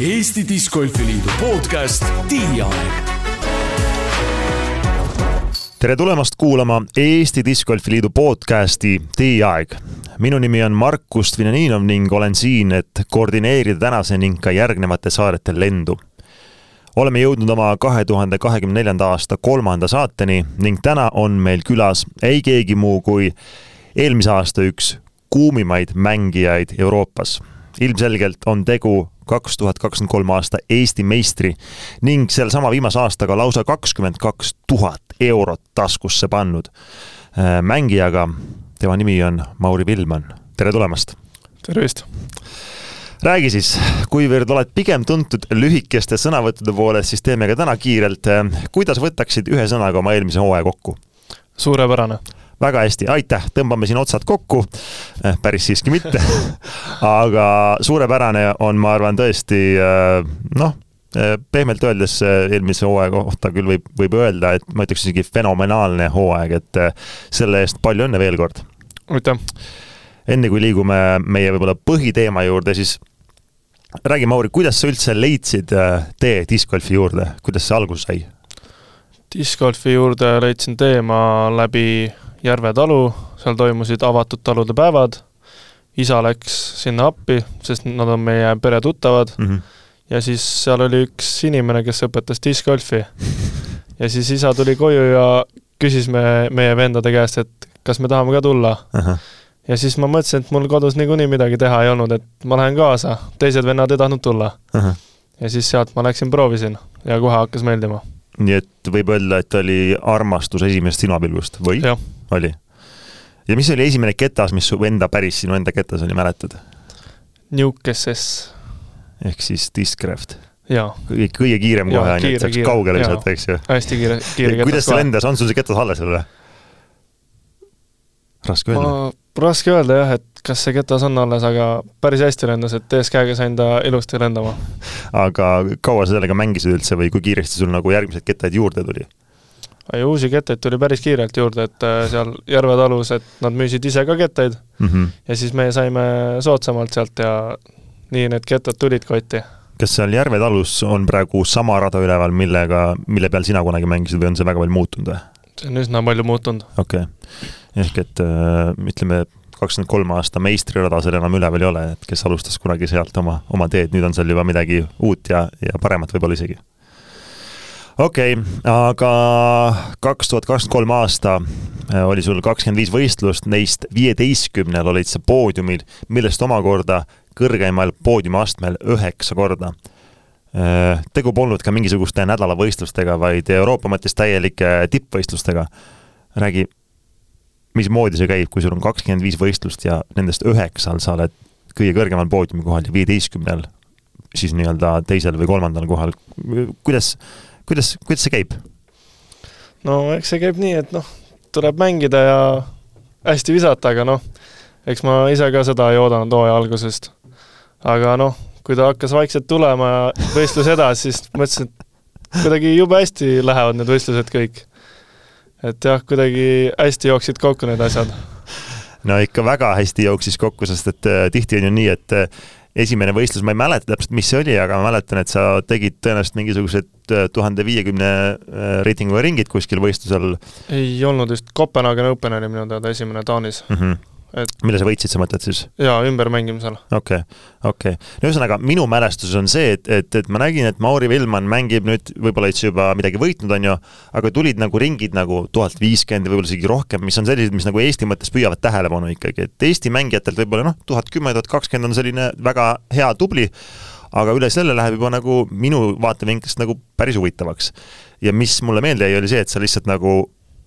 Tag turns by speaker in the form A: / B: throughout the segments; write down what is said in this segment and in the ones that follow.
A: Eesti Discgolfi Liidu podcast Tiiaeg tere tulemast kuulama Eesti Discgolfi Liidu podcasti Tiiaeg. minu nimi on Markus Vinaninov ning olen siin, et koordineerida tänase ning ka järgnevate saadete lendu. oleme jõudnud oma kahe tuhande kahekümne neljanda aasta kolmanda saateni ning täna on meil külas ei keegi muu kui eelmise aasta üks kuumimaid mängijaid Euroopas. Ilmselgelt on tegu kaks tuhat kakskümmend kolm aasta Eesti meistri ning sealsama viimase aastaga lausa kakskümmend kaks tuhat eurot taskusse pannud äh, mängijaga. tema nimi on Mauri Villmann, tere tulemast!
B: tervist!
A: räägi siis, kuivõrd oled pigem tuntud lühikeste sõnavõttude poolest, siis teeme ka täna kiirelt. Kuidas võtaksid ühe sõnaga oma eelmise hooaja kokku?
B: suurepärane
A: väga hästi, aitäh, tõmbame siin otsad kokku. Eh, päris siiski mitte aga suurepärane on, ma arvan, tõesti eh, noh, eh, pehmelt öeldes eelmise hooaja kohta küll võib, võib öelda, et ma ütleks isegi fenomenaalne hooaeg, et selle eest palju õnne veel kord.
B: aitäh.
A: enne kui liigume meie võib-olla põhiteema juurde, siis räägi, Mauri, kuidas sa üldse leidsid tee discgolfi juurde, kuidas see alguse sai?
B: discgolfi juurde leidsin teema läbi Järve talu, seal toimusid avatud talude päevad, isa läks sinna appi, sest nad on meie pere tuttavad mm, -hmm. ja siis seal oli üks inimene, kes õpetas diskgolfi. ja siis isa tuli koju ja küsis me, meie vendade käest, et kas me tahame ka tulla uh. -huh. ja siis ma mõtlesin, et mul kodus niikuinii midagi teha ei olnud, et ma lähen kaasa, teised vennad ei tahtnud tulla uh. -huh. ja siis sealt ma läksin, proovisin ja kohe hakkas meeldima.
A: nii et võib öelda, et oli armastus esimesest silmapilgust või?
B: jah
A: oli. ja mis oli esimene ketas, mis su enda, päris sinu enda ketas oli, mäletad?
B: Newcastle.
A: ehk siis Discraft. kõige, kõige kiirem kohe, on ju, et saaks kaugele visata, eks ju?
B: hästi kiire, kiire ketas
A: kuidas see lendas, on sul see ketas alles veel või? raske öelda.
B: raske öelda jah, et kas see ketas on alles, aga päris hästi lendas, et tees käega sain ta ilusti lendama.
A: aga kaua sa sellega mängisid üldse või kui kiiresti sul nagu järgmised kettaid juurde tuli?
B: Ja uusi kettaid tuli päris kiirelt juurde, et äh, seal Järve talus, et nad müüsid ise ka kettaid mm -hmm. ja siis me saime soodsamalt sealt ja nii need kettad tulid kotti.
A: kas seal Järve talus on praegu sama rada üleval, millega, mille peal sina kunagi mängisid või on see väga palju muutunud või?
B: see on üsna palju muutunud.
A: okei okay., ehk et äh, ütleme, kakskümmend kolm aasta meistrirada seal enam üleval ei ole, et kes alustas kunagi sealt oma, oma teed, nüüd on seal juba midagi uut ja, ja paremat võib-olla isegi okei okay,, aga kaks tuhat kakskümmend kolm aasta äh, oli sul kakskümmend viis võistlust, neist viieteistkümnel olid sa poodiumil, millest omakorda kõrgeimal poodiumiastmel üheksa korda. Äh, tegu polnud ka mingisuguste nädalavõistlustega, vaid Euroopa mõttes täielike tippvõistlustega. räägi, mismoodi see käib, kui sul on kakskümmend viis võistlust ja nendest üheksal sa oled kõige kõrgemal poodiumi kohal ja viieteistkümnel siis nii-öelda teisel või kolmandal kohal, kuidas kuidas, kuidas see käib?
B: no eks see käib nii, et noh, tuleb mängida ja hästi visata, aga noh, eks ma ise ka seda ei oodanud hooaja algusest. aga noh, kui ta hakkas vaikselt tulema ja võistlus edasi, siis mõtlesin, et kuidagi jube hästi lähevad need võistlused kõik. et jah, kuidagi hästi jooksid kokku need asjad.
A: no ikka väga hästi jooksis kokku, sest et äh, tihti on ju nii, et äh, esimene võistlus, ma ei mäleta täpselt, mis see oli, aga ma mäletan, et sa tegid tõenäoliselt mingisugused äh, tuhande viiekümne äh, reitinguga ringid kuskil võistlusel.
B: ei olnud vist, Kopenhagen Open oli minu teada esimene Taanis mm.
A: -hmm et mille sa võitsid, sa mõtled siis?
B: jaa, ümbermängimisel.
A: okei okay,, okei okay.. no ühesõnaga, minu mälestus on see, et, et, et ma nägin, et Mauri Villmann mängib nüüd, võib-olla olid sa juba midagi võitnud, on ju, aga tulid nagu ringid nagu tuhat viiskümmend või võib-olla isegi rohkem, mis on sellised, mis nagu Eesti mõttes püüavad tähelepanu ikkagi, et Eesti mängijatelt võib-olla noh, tuhat kümme, tuhat kakskümmend on selline väga hea, tubli, aga üle selle läheb juba nagu minu vaatevinklist nagu päris huvitavaks. ja mis mulle meelde jäi, oli see, et sa lihtsalt nagu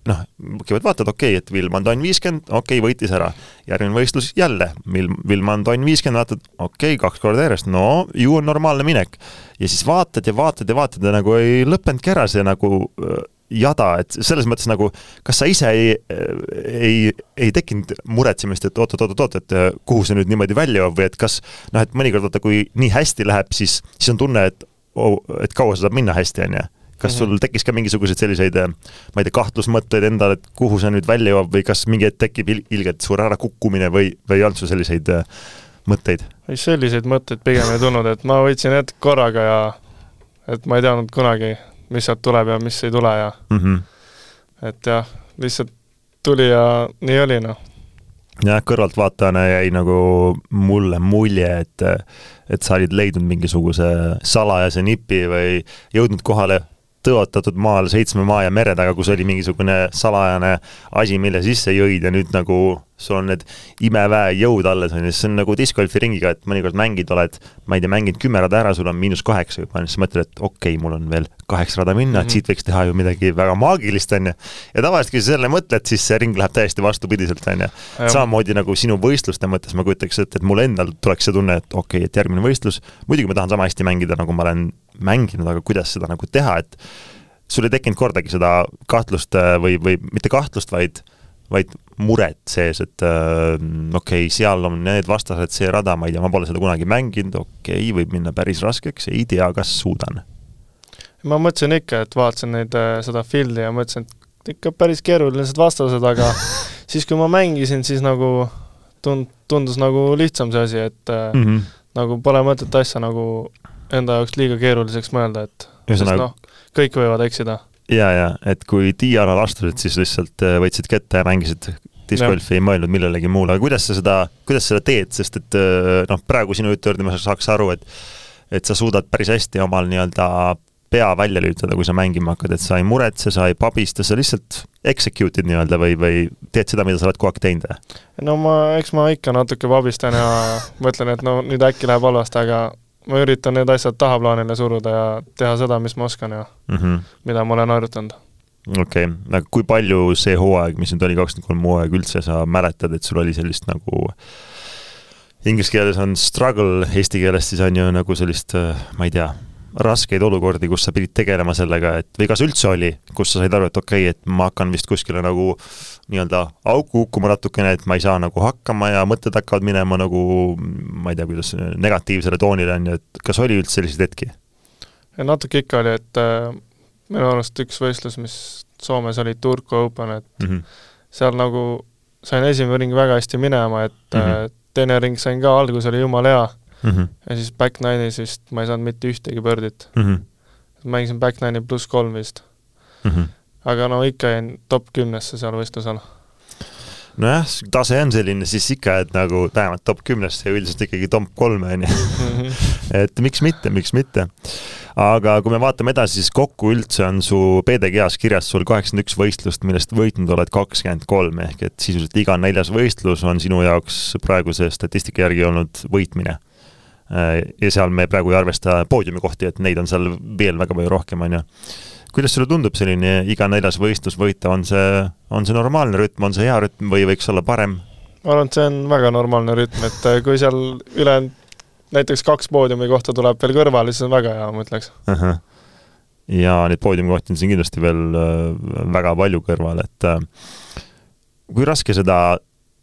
A: noh, käivad vaatavad, okei okay,, et Vilman tonn viiskümmend, okei okay,, võitis ära. järgmine võistlus jälle, Vil-, Vilman tonn viiskümmend, vaatad, okei okay,, kaks korda järjest, no ju on normaalne minek. ja siis vaatad ja vaatad ja vaatad ja nagu ei lõppenudki ära see nagu äh, jada, et selles mõttes nagu, kas sa ise ei, ei, ei tekkinud muretsemist, et oot-oot-oot-oot, et äh, kuhu see nüüd niimoodi välja jõuab või et kas noh, et mõnikord vaata, kui nii hästi läheb, siis, siis on tunne, et oh, et kaua see saab minna hästi, on ju kas -hmm. sul tekkis ka mingisuguseid selliseid, äh, ma ei tea, kahtlusmõtteid endale, et kuhu see nüüd välja jõuab või kas mingi hetk tekib il ilgelt suur ärakukkumine või, või ei olnud sul selliseid äh, mõtteid?
B: ei, selliseid mõtteid pigem ei tulnud, et ma võtsin hetk korraga ja et ma ei teadnud kunagi, mis sealt tuleb ja mis ei tule ja
A: mm. -hmm.
B: et jah, lihtsalt tuli ja nii oli, noh.
A: jah, kõrvaltvaatajana jäi nagu mulle mulje, et et sa olid leidnud mingisuguse salajase nipi või jõudnud kohale tõotatud maal seitsme maa ja mere taga, kus oli mingisugune salajane asi, mille sisse jõid ja nüüd nagu sul on need imeväe jõud alles, on ju, see on nagu discgolfi ringiga, et mõnikord mängid, oled, ma ei tea, mänginud kümme rada ära, sul on miinus kaheksa juba, siis mõtled, et okei okay,, mul on veel kaheksa rada minna mm, -hmm. et mhm. siit võiks teha ju midagi väga maagilist, on ju. ja tavaliselt, kui sa selle mõtled, siis see ring läheb täiesti vastupidiselt, on ju. samamoodi nagu sinu võistluste mõttes ma kujutaks ette, et mul endal tuleks see tunne, et okei okay,, et järgmine võistlus, muidugi ma tahan sama hästi mängida, nagu ma olen mänginud, aga kuidas seda nagu teha, et sul ei tekkinud kordagi seda kahtlust või, või mitte kahtlust, vaid vaid muret sees, et äh, okei okay,, seal on need vastased, see rada, ma ei tea, ma pole seda kunagi mänginud, okei okay,, võib minna päris raskeks, ei tea, kas suudan.
B: ma mõtlesin ikka, et vaatasin neid, äh, seda field'i ja mõtlesin, et ikka päris keerulised vastased, aga siis, kui ma mängisin, siis nagu tund-, tundus nagu lihtsam see asi, et mm -hmm. nagu pole mõtet asja nagu enda jaoks liiga keeruliseks mõelda, et
A: ühesõnaga
B: noh, kõik võivad eksida.
A: Ja, ja et kui Tiialal astusid, siis lihtsalt äh, võtsid kätte ja mängisid discgolfi, ei mõelnud millelegi muule, aga kuidas sa seda, kuidas sa seda teed, sest et äh, noh, praegu sinu jutu juurde ma saaks aru, et et sa suudad päris hästi omal nii-öelda pea välja lülitada, kui sa mängima hakkad, et sa ei muretse, sa ei pabista, sa lihtsalt execute'id nii-öelda või, või teed seda, mida sa oled kogu aeg teinud?
B: no ma, eks ma ikka natuke pabistan ja mõtlen, et no nüüd äkki läheb halvasti, aga ma üritan need asjad tahaplaanile suruda ja teha seda, mis ma oskan ja mm -hmm. mida ma olen harjutanud.
A: okei okay., aga kui palju see hooaeg, mis nüüd oli kakskümmend kolm hooaeg üldse, sa mäletad, et sul oli sellist nagu inglise keeles on struggle, eesti keeles siis on ju nagu sellist, ma ei tea, raskeid olukordi, kus sa pidid tegelema sellega, et või kas üldse oli, kus sa said aru, et okei okay,, et ma hakkan vist kuskile nagu nii-öelda auku hukkuma natukene, et ma ei saa nagu hakkama ja mõtted hakkavad minema nagu ma ei tea, kuidas, negatiivsele toonile, on ju, et kas oli üldse selliseid hetki?
B: natuke ikka oli, et äh, minu arust üks võistlus, mis Soomes oli Turku Open, et mm -hmm. seal nagu sain esimene ring väga hästi minema, et mm -hmm. teine ring sain ka, algus oli jumala hea mm. -hmm. ja siis back nine'is vist ma ei saanud mitte ühtegi birdit mm. -hmm. mängisin back nine'i pluss kolm vist mm. -hmm. aga no ikka jäin top kümnesse seal võistlusel
A: nojah, tase on selline siis ikka, et nagu vähemalt top kümnesse ja üldiselt ikkagi top kolme, on ju. Mhm. et miks mitte, miks mitte. aga kui me vaatame edasi, siis kokku üldse on su PDG-s kirjas sul kaheksakümmend üks võistlust, millest võitnud oled kakskümmend kolm, ehk et sisuliselt iga neljas võistlus on sinu jaoks praeguse statistika järgi olnud võitmine ja seal me praegu ei arvesta poodiumikohti, et neid on seal veel väga palju rohkem, on ju. kuidas sulle tundub selline iga neljas võistlus võita, on see, on see normaalne rütm, on see hea rütm või võiks olla parem?
B: ma arvan, et see on väga normaalne rütm, et äh, kui seal ülejäänud näiteks kaks poodiumi kohta tuleb veel kõrvale, siis on väga hea, ma ütleks uh. -huh.
A: ja neid poodiumikohti on siin kindlasti veel äh, väga palju kõrval, et kui raske seda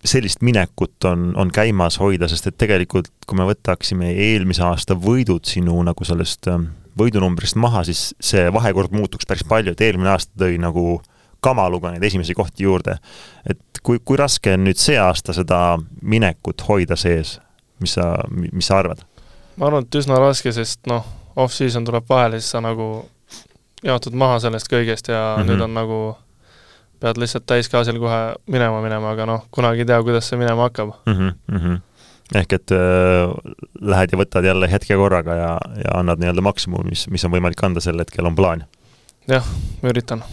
A: sellist minekut on, on käimas hoida, sest et tegelikult kui me võtaksime eelmise aasta võidud sinu nagu sellest ähm, võidunumbrist maha, siis see vahekord muutuks päris palju, et eelmine aasta tõi nagu kamaluga neid esimesi kohti juurde. et kui, kui raske on nüüd see aasta seda minekut hoida sees, mis sa, mis sa arvad?
B: ma arvan, et üsna raske, sest noh, off-season tuleb vahele, siis sa nagu jaotud maha sellest kõigest ja mm -hmm. nüüd on nagu pead lihtsalt täisgaasil kohe minema minema, aga noh, kunagi ei tea, kuidas see minema hakkab mm.
A: -hmm. ehk et äh, lähed ja võtad jälle hetke korraga ja, ja annad nii-öelda maksimumi, mis, mis on võimalik anda sel hetkel, on plaan?
B: jah, ma üritan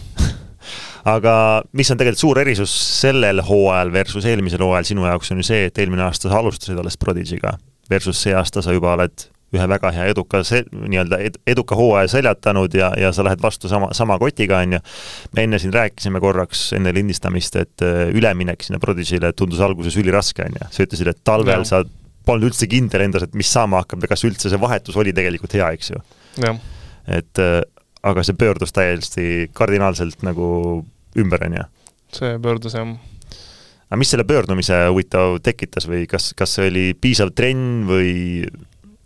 A: aga mis on tegelikult suur erisus sellel hooajal versus eelmisel hooajal sinu jaoks, on ju see, et eelmine aasta sa alustasid alles Prodigy'ga versus see aasta sa juba oled ühe väga hea eduka se-, nii-öelda ed-, eduka hooaja seljatanud ja, ja sa lähed vastu sama, sama kotiga, on ju. me enne siin rääkisime korraks enne lindistamist, et äh, üleminek sinna Prodigy'le tundus alguses üliraske, on ju. sa ütlesid, et talvel ja. sa polnud üldse kindel endas, et mis saama hakkab ja kas üldse see vahetus oli tegelikult hea, eks ju. et äh, aga see pöördus täiesti kardinaalselt nagu ümber, on ju.
B: see pöördus jah
A: aga mis selle pöördumise huvitav tekitas või kas, kas see oli piisav trenn või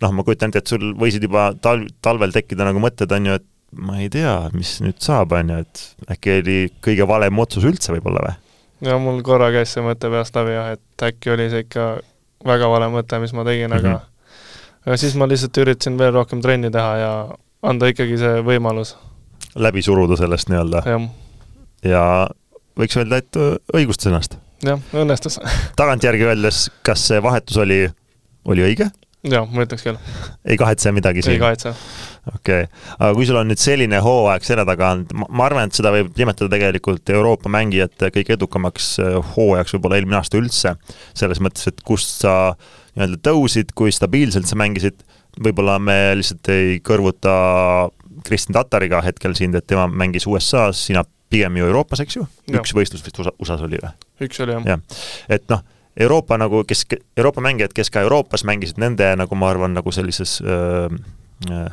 A: noh, ma kujutan ette, et sul võisid juba talv, talvel tekkida nagu mõtted, on ju, et ma ei tea, mis nüüd saab, on ju, et äkki oli kõige valem otsus üldse võib-olla või?
B: ja mul korra käis see mõte peast läbi jah, et äkki oli see ikka väga vale mõte, mis ma tegin mm, -hmm. aga mhm. aga siis ma lihtsalt üritasin veel rohkem trenni teha ja anda ikkagi see võimalus.
A: läbi suruda sellest nii-öelda? ja võiks öelda, et õigustas ennast?
B: jah, õnnestus
A: tagantjärgi öeldes, kas see vahetus oli, oli õige?
B: Jah, ma ütleks küll.
A: ei kahetse midagi siin?
B: ei kahetse
A: okei okay., aga kui sul on nüüd selline hooaeg selja taga olnud, ma arvan, et seda võib nimetada tegelikult Euroopa mängijate kõige edukamaks äh, hooajaks võib-olla eelmine aasta üldse, selles mõttes, et kust sa nii-öelda tõusid, kui stabiilselt sa mängisid, võib-olla me lihtsalt ei kõrvuta Kristjan Tatariga hetkel sind, et tema mängis USA-s, sina pigem ju Euroopas, eks ju? üks võistlus vist USA, USA-s oli või?
B: üks oli,
A: jah. jah, et noh, Euroopa nagu, kes, Euroopa mängijad, kes ka Euroopas mängisid, nende nagu ma arvan, nagu sellises öö, öö,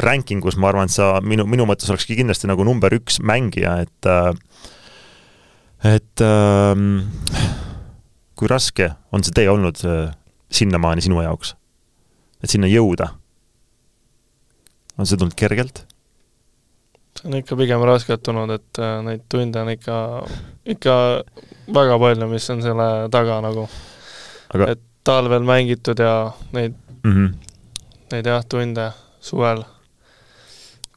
A: ranking us, ma arvan, et sa minu, minu mõttes olekski kindlasti nagu number üks mängija, et äh, et ähm, kui raske on see tee olnud äh, sinnamaani sinu jaoks? et sinna jõuda? on see tulnud kergelt?
B: see on ikka pigem raskelt tulnud, et äh, neid tunde on ikka, ikka väga palju, mis on selle taga nagu Aga.... et talvel mängitud ja neid mm, -hmm. neid jah, tunde suvel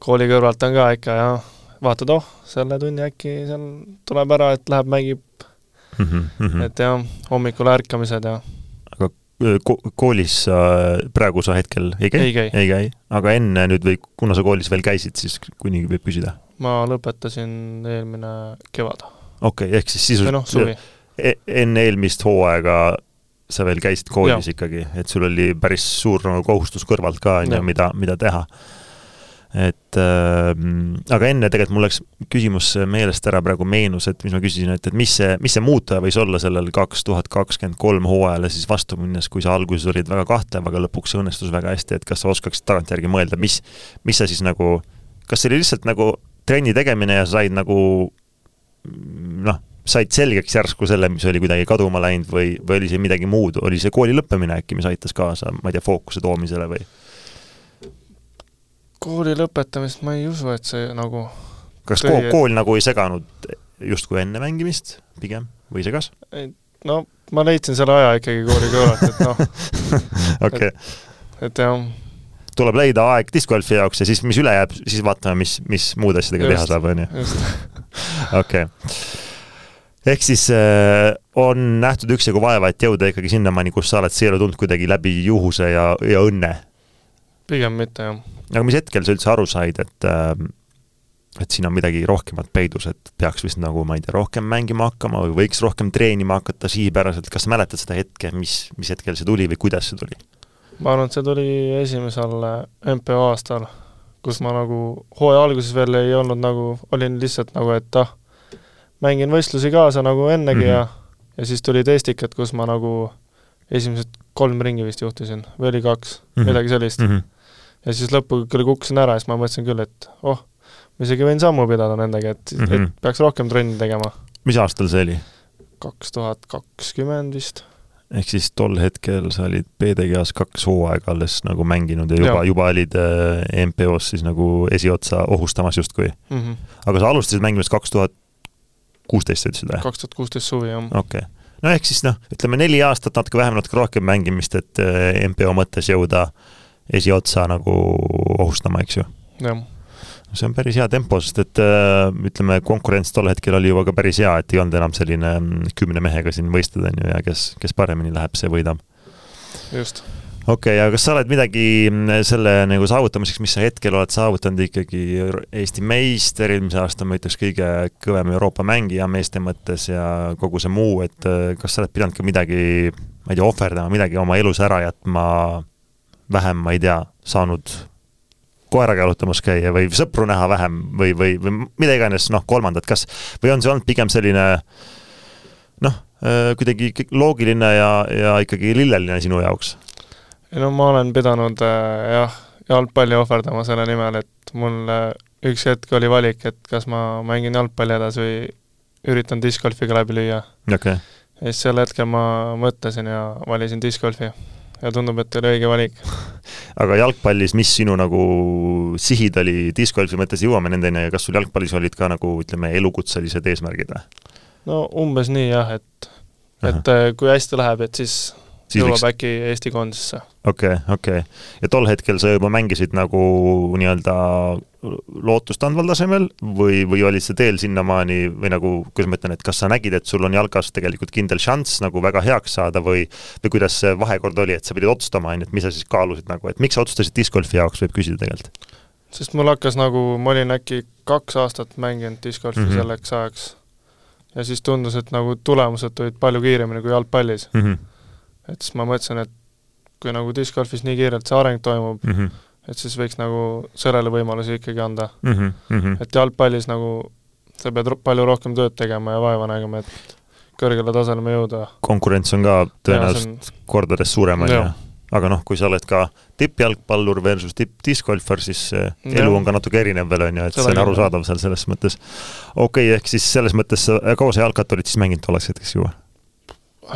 B: kooli kõrvalt on ka ikka jah, vaatad, oh, selle tunni äkki seal tuleb ära, et läheb, mängib mm. -hmm. et jah, hommikul ärkamised ja
A: aga ko koolis sa praegu sa hetkel ei käi?
B: ei käi,
A: ei käi., aga enne nüüd või kuna sa koolis veel käisid, siis kuni võib küsida?
B: ma lõpetasin eelmine kevad.
A: Okei okay,, ehk siis sisuliselt no, e enne eelmist hooaega sa veel käisid koolis ja. ikkagi, et sul oli päris suur nagu kohustus kõrvalt ka, on ju, mida, mida teha. Et äh, aga enne tegelikult mul läks küsimus meelest ära, praegu meenus, et mis ma küsisin, et, et mis see, mis see muutuja võis olla sellel kaks tuhat kakskümmend kolm hooajale siis vastu minnes, kui sa alguses olid väga kahtlev, aga lõpuks õnnestus väga hästi, et kas sa oskaksid tagantjärgi mõelda, mis, mis sa siis nagu, kas see oli lihtsalt nagu trenni tegemine ja sa said nagu noh, said selgeks järsku selle, mis oli kuidagi kaduma läinud või, või oli see midagi muud, oli see kooli lõppemine äkki, mis aitas kaasa, ma ei tea, fookuse toomisele või?
B: kooli lõpetamist ma ei usu, et see nagu
A: kas tõi, kool, kool nagu ei seganud justkui enne mängimist pigem või segas?
B: no ma leidsin selle aja ikkagi kooli kõrvalt, et noh
A: okei.
B: et jah.
A: Tuleb leida aeg discgolfi jaoks ja siis, mis üle jääb, siis vaatame, mis, mis muude asjadega just, teha saab, on ju. okei. ehk siis äh, on nähtud üksjagu vaeva, et jõuda ikkagi sinnamaani, kus sa oled, see ei ole tulnud kuidagi läbi juhuse ja, ja õnne?
B: pigem mitte, jah
A: aga mis hetkel sa üldse aru said, et äh, et siin on midagi rohkemat peidus, et peaks vist nagu, ma ei tea, rohkem mängima hakkama või võiks rohkem treenima hakata sihipäraselt, kas mäletad seda hetke, mis, mis hetkel see tuli või kuidas see tuli?
B: Ma arvan, et see tuli esimesel MPO aastal, kus ma nagu hooaja alguses veel ei olnud nagu, olin lihtsalt nagu, et ah, mängin võistlusi kaasa nagu ennegi mm -hmm. ja ja siis tulid Estikad, kus ma nagu esimesed kolm ringi vist juhtisin või oli kaks mm, -hmm. midagi sellist mm. -hmm ja siis lõpuga küll kukkusin ära ja siis ma mõtlesin küll, et oh, ma isegi võin sammu pidada nendega, et mm, -hmm. et mhm. peaks rohkem trenni tegema.
A: mis aastal see oli?
B: kaks tuhat kakskümmend vist.
A: Ehk siis tol hetkel sa olid PDG-s kaks hooaega alles nagu mänginud ja juba, juba olid äh, MPO-s siis nagu esiotsa ohustamas justkui mm. -hmm. aga sa alustasid mängimist kaks tuhat kuusteist, sa ütlesid või?
B: kaks tuhat kuusteist suvi, jah.
A: okei okay. no ehk siis noh, ütleme neli aastat, natuke vähem, natuke rohkem mängimist, et äh, MPO mõttes jõuda esiotsa nagu ohustama, eks ju. See on päris hea tempo, sest et äh, ütleme, konkurents tol hetkel oli juba ka päris hea, et ei olnud enam selline mm, kümne mehega siin võistled, on ju, ja kes, kes paremini läheb, see võidab.
B: just
A: okei okay,, aga kas sa oled midagi mm, selle nagu saavutamiseks, mis sa hetkel oled saavutanud ikkagi Eesti meister, eelmise aasta ma ütleks kõige kõvem Euroopa mängija meeste mõttes ja kogu see muu, et äh, kas sa oled pidanud ka midagi, ma ei tea, ohverdama, midagi oma elus ära jätma vähem, ma ei tea, saanud koeraga jalutamas käia või sõpru näha vähem või, või, või mida iganes, noh, kolmandat, kas, või on see olnud pigem selline noh, äh, kuidagi loogiline ja, ja ikkagi lilleline sinu jaoks?
B: no ma olen pidanud äh, jah, jalgpalli ohverdama selle nimel, et mul äh, üks hetk oli valik, et kas ma mängin jalgpalli edasi või üritan discgolfiga läbi lüüa.
A: Okay..
B: ja siis sel hetkel ma mõtlesin ja valisin discgolfi ja tundub, et oli õige valik.
A: aga jalgpallis, mis sinu nagu sihid oli discgolfi mõttes, jõuame nendeni, kas sul jalgpallis olid ka nagu ütleme, elukutselised eesmärgid või?
B: no umbes nii jah, et, et Aha. Äh, kui hästi läheb, et siis jõuab võiks... äkki Eesti koondisesse.
A: okei okay,, okei okay.. ja tol hetkel sa juba mängisid nagu nii-öelda lootustandval tasemel või, või olid sa teel sinnamaani või nagu, kuidas ma ütlen, et kas sa nägid, et sul on jalgas tegelikult kindel šanss nagu väga heaks saada või või kuidas see vahekord oli, et sa pidid otsustama, on ju, et mis sa siis kaalusid nagu, et miks sa otsustasid discgolfi jaoks, võib küsida tegelikult?
B: sest mul hakkas nagu, ma olin äkki kaks aastat mänginud discgolfi mm -hmm. selleks ajaks ja siis tundus, et nagu tulemused tulid palju kiiremini kui jalgpallis mm. -hmm et siis ma mõtlesin, et kui nagu discgolfis nii kiirelt see areng toimub mm, -hmm. et siis võiks nagu sellele võimalusi ikkagi anda mm. -hmm. et jalgpallis nagu sa pead palju rohkem tööd tegema ja vaeva nägema, et kõrgele tasemele jõuda.
A: konkurents on ka tõenäoliselt on... kordades suurem, on ju? aga noh, kui sa oled ka tippjalgpallur versus tippdiscgolfar, siis elu on ka natuke erinev veel, on ju, et see on arusaadav seal selles mõttes. okei okay,, ehk siis selles mõttes, kaua sa jalkat olid siis mänginud tolleks hetkeks juba?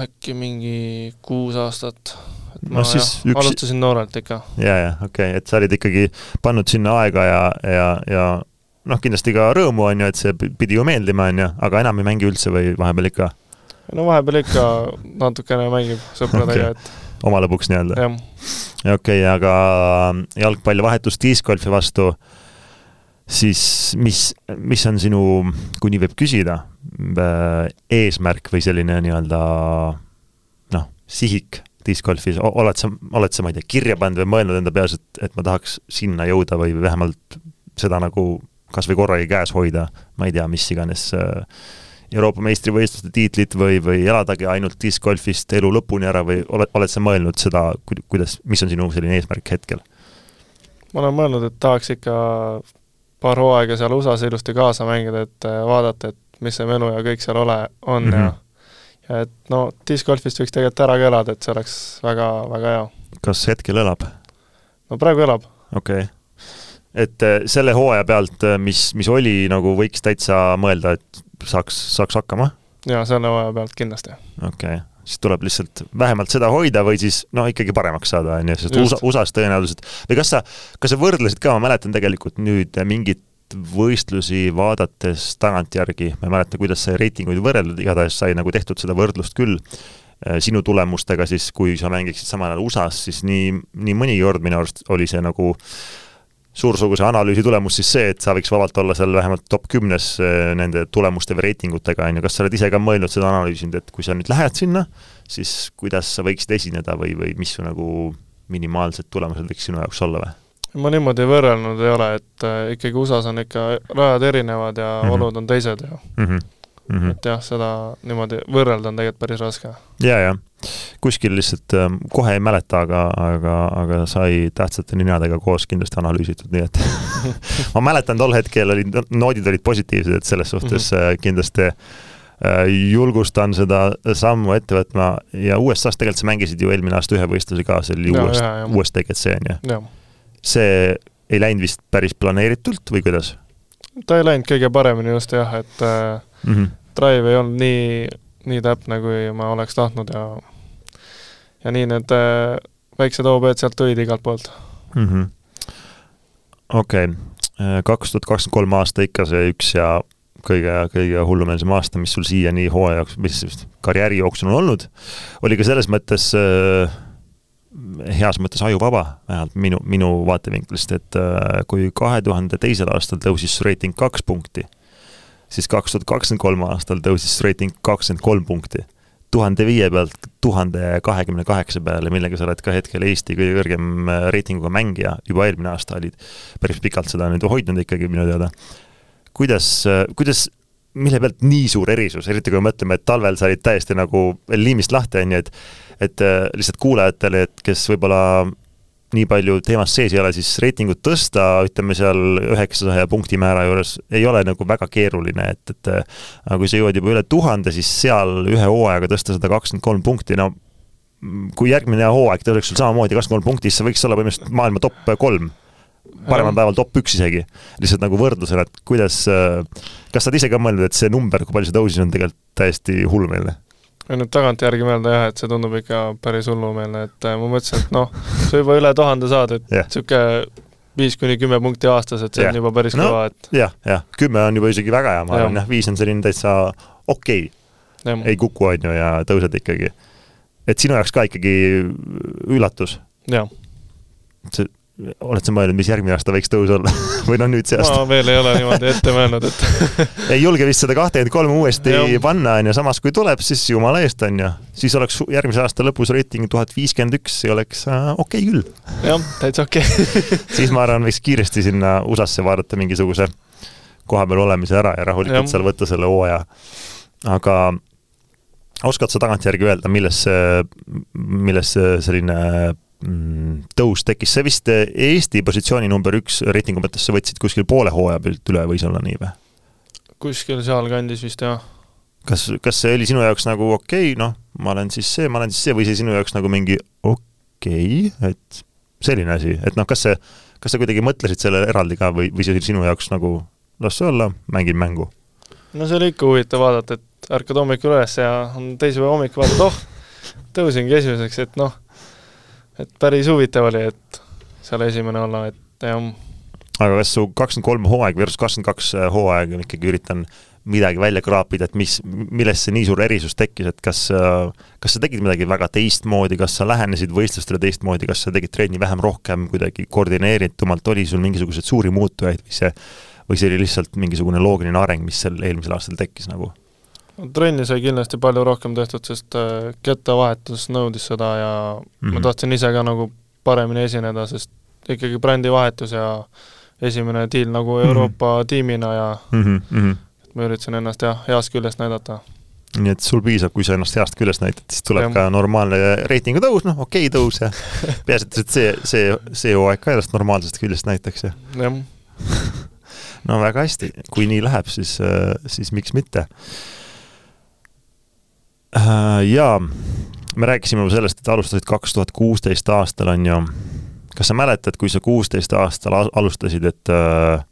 B: Äkki mingi kuus aastat. et ma no, jah, üks... alustasin noorelt ikka.
A: ja, ja okei okay., et sa olid ikkagi pannud sinna aega ja, ja, ja noh, kindlasti ka rõõmu, on ju, et see pidi ju meeldima, on ju, aga enam ei mängi üldse või vahepeal ikka?
B: no vahepeal ikka natukene mängib sõpradega okay., et
A: oma lõbuks nii-öelda? okei okay,, aga jalgpalli vahetus discgolfi vastu äh, siis mis, mis on sinu, kui nii võib küsida, äh, eesmärk või selline nii-öelda noh, sihik discgolfis, oled sa, oled sa, ma ei tea, kirja pannud või mõelnud enda peas, et, et ma tahaks sinna jõuda või vähemalt seda nagu kas või korragi käes hoida, ma ei tea, mis iganes äh, Euroopa meistrivõistluste tiitlit või, või eladagi ainult discgolfist elu lõpuni ära või oled, oled sa mõelnud seda, kuidas, mis on sinu selline eesmärk hetkel?
B: ma olen mõelnud, et tahaks ikka paar hooaega seal USA-s ilusti kaasa mängida, et äh, vaadata, et mis see melu ja kõik seal ole, on mm -hmm. ja ja et no discgolfist võiks tegelikult ära ka elada, et see oleks väga, väga hea.
A: kas hetkel elab?
B: no praegu elab.
A: okei okay. et äh, selle hooaja pealt, äh, mis, mis oli, nagu võiks täitsa mõelda, et saaks, saaks hakkama?
B: jaa, selle hooaja pealt kindlasti.
A: okei okay siis tuleb lihtsalt vähemalt seda hoida või siis no ikkagi paremaks saada, on ju, sest USA, USA-s tõenäoliselt, või kas sa, kas sa võrdlesid ka, ma mäletan tegelikult nüüd mingit võistlusi vaadates tagantjärgi, ma ei mäleta, kuidas sai reitinguid võrrelda, igatahes sai nagu tehtud seda võrdlust küll, äh, sinu tulemustega siis, kui sa mängiksid samal ajal USA-s, siis nii, nii mõnigi kord minu arust oli see nagu suursuguse analüüsi tulemus siis see, et sa võiks vabalt olla seal vähemalt top kümnes eh, nende tulemuste või reitingutega, on ju, kas sa oled ise ka mõelnud seda analüüsinud, et kui sa nüüd lähed sinna, siis kuidas sa võiksid esineda või, või mis su nagu minimaalsed tulemused võiks sinu jaoks olla või?
B: ma niimoodi võrrelnud ei ole, et äh, ikkagi USA-s on ikka rajad erinevad ja mm -hmm. olud on teised ja mm -hmm. Mm -hmm. et jah, seda niimoodi võrrelda on tegelikult päris raske.
A: ja, ja kuskil lihtsalt ähm, kohe ei mäleta, aga, aga, aga sai tähtsate ninadega koos kindlasti analüüsitud, nii et ma mäletan, tol hetkel olid, noodid olid positiivsed, et selles suhtes mm -hmm. kindlasti äh, julgustan seda sammu ette võtma ja USA-s tegelikult sa mängisid ju eelmine aasta ühe võistluse ka, see oli uuest TGC on ju? see ei läinud vist päris planeeritult või kuidas?
B: Ta ei läinud kõige paremini just jah, et mm -hmm. drive ei olnud nii nii täpne, kui ma oleks tahtnud ja ja nii need äh, väiksed OB-d sealt tulid igalt poolt
A: mm -hmm.. okei okay., äh, kaks tuhat kakskümmend kolm aasta ikka see üks ja kõige, kõige hullumeelsem aasta, mis sul siiani hooaja jooksul, mis karjääri jooksul on olnud, oli ka selles mõttes äh, heas mõttes ajuvaba, vähemalt minu, minu vaatevinklist, et äh, kui kahe tuhande teisel aastal tõusis reiting kaks punkti siis kaks tuhat kakskümmend kolm aastal tõusis reiting kakskümmend kolm punkti. tuhande viie pealt tuhande kahekümne kaheksa peale, millega sa oled ka hetkel Eesti kõige kõrgem äh, reitinguga mängija, juba eelmine aasta olid päris pikalt seda nüüd hoidnud ikkagi minu teada. kuidas, äh, kuidas, mille pealt nii suur erisus, eriti kui me mõtleme, et talvel sa olid täiesti nagu liimist lahti, on ju, et et äh, lihtsalt kuulajatele, et kes võib-olla nii palju teemast sees ei ole, siis reitingut tõsta, ütleme seal üheksasaja punkti määra juures ei ole nagu väga keeruline, et, et aga kui sa jõuad juba üle tuhande, siis seal ühe hooajaga tõsta sada kakskümmend kolm punkti, no kui järgmine hooaeg tõuseks sul samamoodi kakskümmend kolm punkti, siis sa võiks olla põhimõtteliselt maailma top kolm. Paremal päeval top üks isegi. lihtsalt nagu võrdlusena, et kuidas, kas sa oled ise ka mõelnud, et see number, kui palju see tõusis, on tegelikult täiesti hullumeelne?
B: nüüd tagantjärgi mõelda jah, et see tundub ikka päris hullumeelne, et äh, ma mõtlesin, et noh, sa juba üle tuhande saad, et niisugune yeah. viis kuni kümme punkti aastas, et see yeah. on juba päris no, kõva, et
A: jah, jah, kümme on juba isegi väga hea, ma arvan jah, viis on selline täitsa okei okay.. ei kuku, on ju, ja tõused ikkagi. et sinu jaoks ka ikkagi üllatus? see, oled sa mõelnud, mis järgmine aasta võiks tõus olla või noh, nüüd see aasta?
B: ma veel ei ole niimoodi ette mõelnud, et
A: ei julge vist seda kahtekümmet kolme uuesti ja. panna, on ju, samas kui tuleb, siis jumala eest, on ju. siis oleks järgmise aasta lõpus reiting tuhat viiskümmend üks, see oleks äh, okei okay küll.
B: jah, täitsa okei okay.
A: siis ma arvan, võiks kiiresti sinna USA-sse vaadata mingisuguse kohapeal olemise ära ja rahulikult ja. seal võtta selle hooaja. aga oskad sa tagantjärgi öelda, milles see, milles see selline tõus tekkis, see vist Eesti positsiooni number üks reitingu mõttes sa võtsid kuskil poole hooaja pealt üle, võis olla nii või?
B: kuskil sealkandis vist jah.
A: kas, kas see oli sinu jaoks nagu okei okay,, noh, ma olen siis see, ma olen siis see või see sinu jaoks nagu mingi okei okay,, et selline asi, et noh, kas see, kas sa kuidagi mõtlesid sellele eraldi ka või, või see oli sinu jaoks nagu las see olla, mängin mängu?
B: no see oli ikka huvitav vaadata, et ärkad hommikul üles ja on teisipäeva hommik, vaatad, oh, tõusingi esimeseks, et noh, et päris huvitav oli, et seal esimene olla, et jah.
A: aga kas su kakskümmend kolm hooaeg versus kakskümmend kaks hooaega, ikkagi üritan midagi välja kraapida, et mis, millest see nii suur erisus tekkis, et kas, kas sa tegid midagi väga teistmoodi, kas sa lähenesid võistlustele teistmoodi, kas sa tegid trenni vähem, rohkem, kuidagi koordineeritumalt, oli sul mingisuguseid suuri muutujaid või see või see oli lihtsalt mingisugune loogiline areng, mis sel eelmisel aastal tekkis nagu?
B: Trenni sai kindlasti palju rohkem tehtud, sest äh, kettavahetus nõudis seda ja mm -hmm. ma tahtsin ise ka nagu paremini esineda, sest ikkagi brändivahetus ja esimene diil nagu mhm. Euroopa mm -hmm. tiimina ja mm -hmm. et ma üritasin ennast jah, heast küljest näidata
A: nii et sul piisab, kui sa ennast heast küljest näitad, siis tuleb ja. ka normaalne reitingu tõus, noh, okei okay, tõus ja peaasi, et see, see, see hooaeg ka ennast normaalsest küljest näitaks ja.
B: jah
A: no väga hästi, kui nii läheb, siis, äh, siis miks mitte. Äh, jaa, me rääkisime juba sellest, et alustasid kaks tuhat kuusteist aastal, on ju. kas sa mäletad, kui sa kuusteist aastal alustasid, et äh,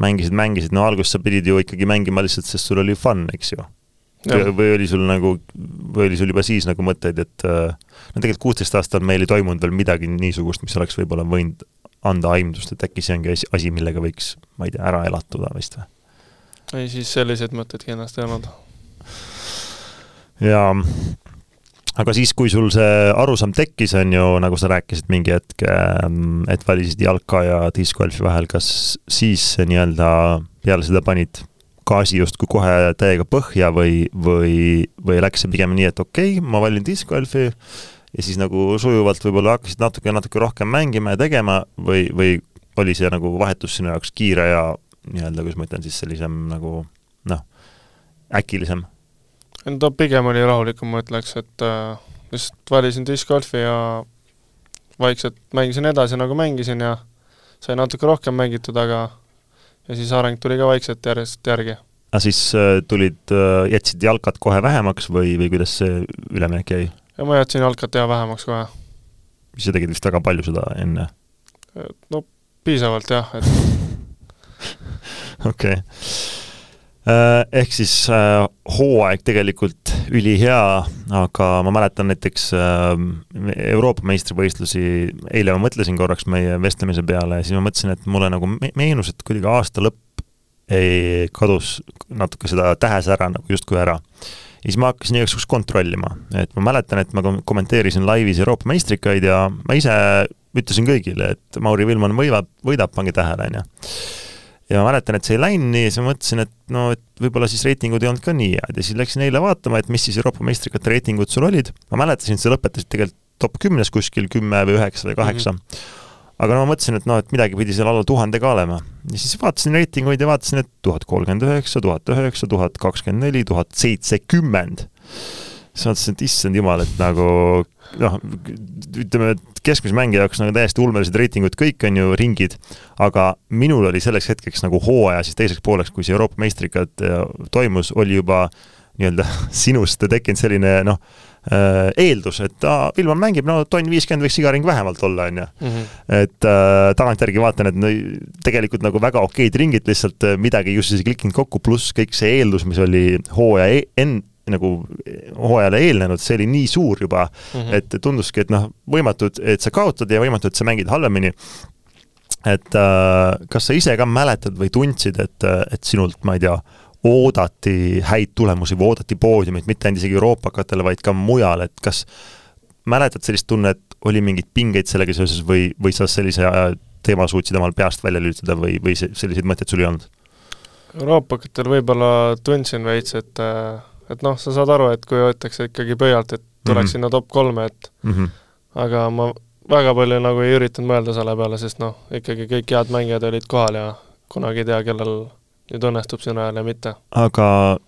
A: mängisid, mängisid, no alguses sa pidid ju ikkagi mängima lihtsalt, sest sul oli fun, eks ju? või oli sul nagu, või oli sul juba siis nagu mõtteid, et äh, no tegelikult kuusteist aastat meil ei toimunud veel midagi niisugust, mis oleks võib-olla võinud anda aimdust, et äkki see ongi asi, millega võiks, ma ei tea, ära elatuda vist või?
B: ei, siis selliseid mõtteid kindlasti ei olnud.
A: Jaa, aga siis, kui sul see arusaam tekkis, on ju, nagu sa rääkisid mingi hetk, ähm, et valisid jalka ja discgolfi vahel, kas siis nii-öelda peale seda panid gaasi justkui kohe täiega põhja või, või, või läks see pigem nii, et okei okay,, ma valin discgolfi, ja siis nagu sujuvalt võib-olla hakkasid natuke, natuke rohkem mängima ja tegema või, või oli see nagu vahetus sinu jaoks kiire ja nii-öelda, kuidas ma ütlen siis, sellisem nagu noh, äkilisem?
B: No ta pigem oli rahulikum, ma ütleks, et äh, lihtsalt valisin discgolfi ja vaikselt mängisin edasi, nagu mängisin ja sai natuke rohkem mängitud, aga ja siis areng tuli ka vaikselt järjest järgi.
A: aga siis äh, tulid äh,, jätsid jalkat kohe vähemaks või, või kuidas see üleminek jäi?
B: ja ma jätsin jalkat teha vähemaks kohe.
A: sa tegid vist väga palju seda enne?
B: no piisavalt jah, et
A: okei okay. Äh, ehk siis äh, hooaeg tegelikult ülihea, aga ma mäletan näiteks äh, Euroopa meistrivõistlusi, eile ma mõtlesin korraks meie vestlemise peale ja siis ma mõtlesin, et mulle nagu meenus, et kuidagi aasta lõpp ei, kadus natuke seda tähesära nagu justkui ära ja siis ma hakkasin igaks juhuks kontrollima, et ma mäletan, et ma kommenteerisin laivis Euroopa meistrikaid ja ma ise ütlesin kõigile, et Mauri Vilman võidab, võidab, pange tähele, on ju. Ja ma mäletan, et see ei läinud nii siis ma mõtlesin, et no, et võib-olla siis reitingud ei olnud ka nii head ja siis läksin eile vaatama, et mis siis Euroopa meistrikate reitingud sul olid. ma mäletasin, et sa lõpetasid tegelikult top kümnes kuskil kümme või üheksa või kaheksa mm. -hmm aga no ma mõtlesin, et noh, et midagi pidi seal alla tuhande ka olema. ja siis vaatasin reitinguid ja vaatasin, et tuhat kolmkümmend üheksa, tuhat üheksa, tuhat kakskümmend neli, tuhat seitsekümmend. Siis mõtlesin, et issand jumal, et nagu noh, ütleme, et keskmise mängija jaoks nagu täiesti ulmelised reitingud, kõik on ju ringid, aga minul oli selleks hetkeks nagu hooaja siis teiseks pooleks, kui see Euroopa meistrikad äh, toimus, oli juba nii-öelda sinust tekkinud selline noh, Äh, eeldus, et aa, Vilman mängib, no tonn viiskümmend võiks iga ring vähemalt olla, on ju. Mhm. et äh, tagantjärgi vaatan, et no tegelikult nagu väga okeid ringid, lihtsalt äh, midagi just siis ei klikkinud kokku, pluss kõik see eeldus, mis oli hooaja e enne, nagu hooajale eelnenud, see oli nii suur juba mm, -hmm. et tunduski, et noh, võimatu, et sa kaotad ja võimatu, et sa mängid halvemini. et äh, kas sa ise ka mäletad või tundsid, et, et sinult, ma ei tea, oodati häid tulemusi või oodati poodiumit, mitte ainult isegi euroopakatele, vaid ka mujal, et kas mäletad sellist tunnet, oli mingeid pingeid sellega seoses või, või sa sellise teema suutsid omal peast välja lülitada või, või selliseid mõtteid sul ei olnud?
B: euroopakatel võib-olla tundsin veits, et et noh, sa saad aru, et kui võetakse ikkagi pöialt, et tuleks mm -hmm. sinna top kolme, et mm -hmm. aga ma väga palju nagu ei üritanud mõelda selle peale, sest noh, ikkagi kõik head mängijad olid kohal ja kunagi ei tea, kellel nüüd õnnestub sinu ajal ja mitte.
A: aga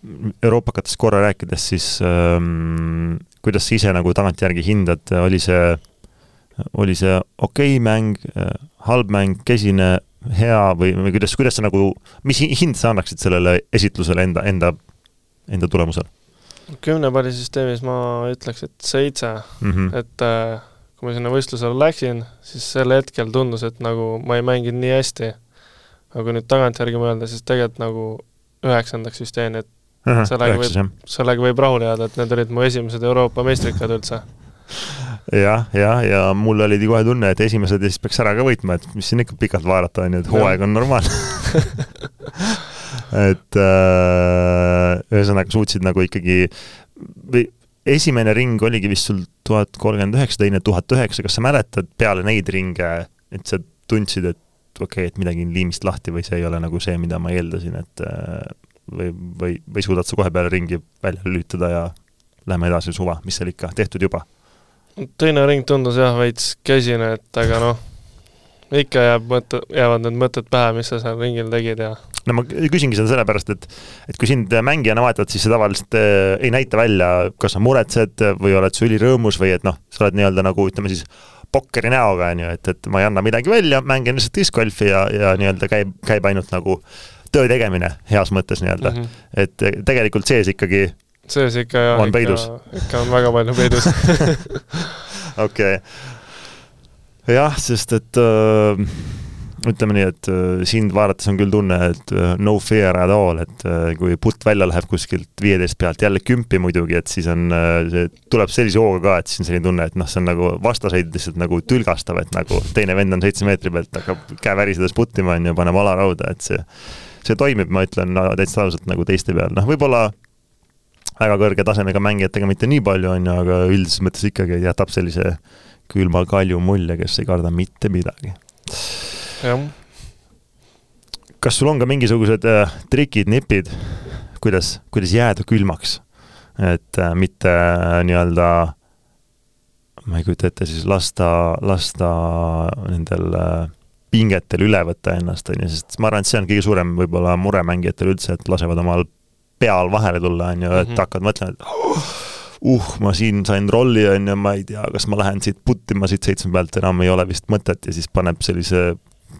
A: euroopakatest korra rääkides, siis ähm, kuidas sa ise nagu tagantjärgi hindad, oli see, oli see okei okay mäng, halb mäng, kesine, hea või, või kuidas, kuidas sa nagu, mis hind sa annaksid sellele esitlusele enda, enda, enda tulemusele?
B: kümnepallisüsteemis ma ütleks, et seitse mm, -hmm. et äh, kui ma sinna võistlusele läksin, siis sel hetkel tundus, et nagu ma ei mänginud nii hästi. aga kui nüüd tagantjärgi mõelda, siis tegelikult nagu üheksandaks vist jäin, et Aha, sellega võib, sellega võib rahule jääda, et need olid mu esimesed Euroopa meistrikad üldse
A: jah, jah, ja mul oli kohe tunne, et esimesed ja siis peaks ära ka võitma, et mis siin ikka pikalt vaadata, on ju, et hooaeg on normaalne et äh, ühesõnaga suutsid nagu ikkagi või esimene ring oligi vist sul tuhat kolmkümmend üheksa, teine tuhat üheksa, kas sa mäletad peale neid ringe, et sa tundsid, et okei okay,, et midagi on liimist lahti või see ei ole nagu see, mida ma eeldasin, et äh, või, või, või suudad sa kohe peale ringi välja lülitada ja lähme edasi suva, mis seal ikka, tehtud juba?
B: teine ring tundus jah, veits käsine, et aga noh, ikka jääb mõte, jäävad need mõtted pähe, mis sa seal ringil tegid ja
A: no ma küsingi seda sellepärast, et et kui sind mängijana vaatavad, siis sa tavaliselt äh, ei näita välja, kas sa muretsed või oled sa ülirõõmus või et noh, sa oled nii-öelda nagu ütleme siis pokkeri näoga, on ju, et, et ma ei anna midagi välja, mängin lihtsalt disc golfi ja, ja nii-öelda käib, käib ainult nagu töö tegemine heas mõttes nii-öelda mm. -hmm. et tegelikult sees ikkagi
B: sees ikka jah, ikka, ikka on väga palju peidus
A: okei okay.. Jah, sest et äh, ütleme nii, et äh, sind vaadates on küll tunne, et äh, no fear at all, et äh, kui putt välja läheb kuskilt viieteist pealt, jälle kümpi muidugi, et siis on äh,, see tuleb sellise hooga ka, et siis on selline tunne, et noh, see on nagu vastaseid lihtsalt nagu tülgastav, et nagu teine vend on seitse meetri pealt, hakkab käe värisedes puttima, on ju, paneb alarauda, et see see toimib, ma ütlen no, täitsa ausalt nagu teiste peal, noh võib-olla väga kõrge tasemega mängijatega mitte nii palju, on ju, aga üldises mõttes ikkagi jätab sellise külma kalju mulje, kes ei karda mitte midagi.
B: jah.
A: kas sul on ka mingisugused äh, trikid, nipid, kuidas, kuidas jääda külmaks? et äh, mitte äh, nii-öelda ma ei kujuta ette, siis lasta, lasta nendel äh, pingetel üle võtta ennast, on ju, sest ma arvan, et see on kõige suurem võib-olla mure mängijatel üldse, et lasevad omal peal vahele tulla, on ju, et -hmm. hakkad mõtlema, et uh, ma siin sain rolli, on ju, ma ei tea, kas ma lähen siit puttima siit seitsme pealt, enam ei ole vist mõtet ja siis paneb sellise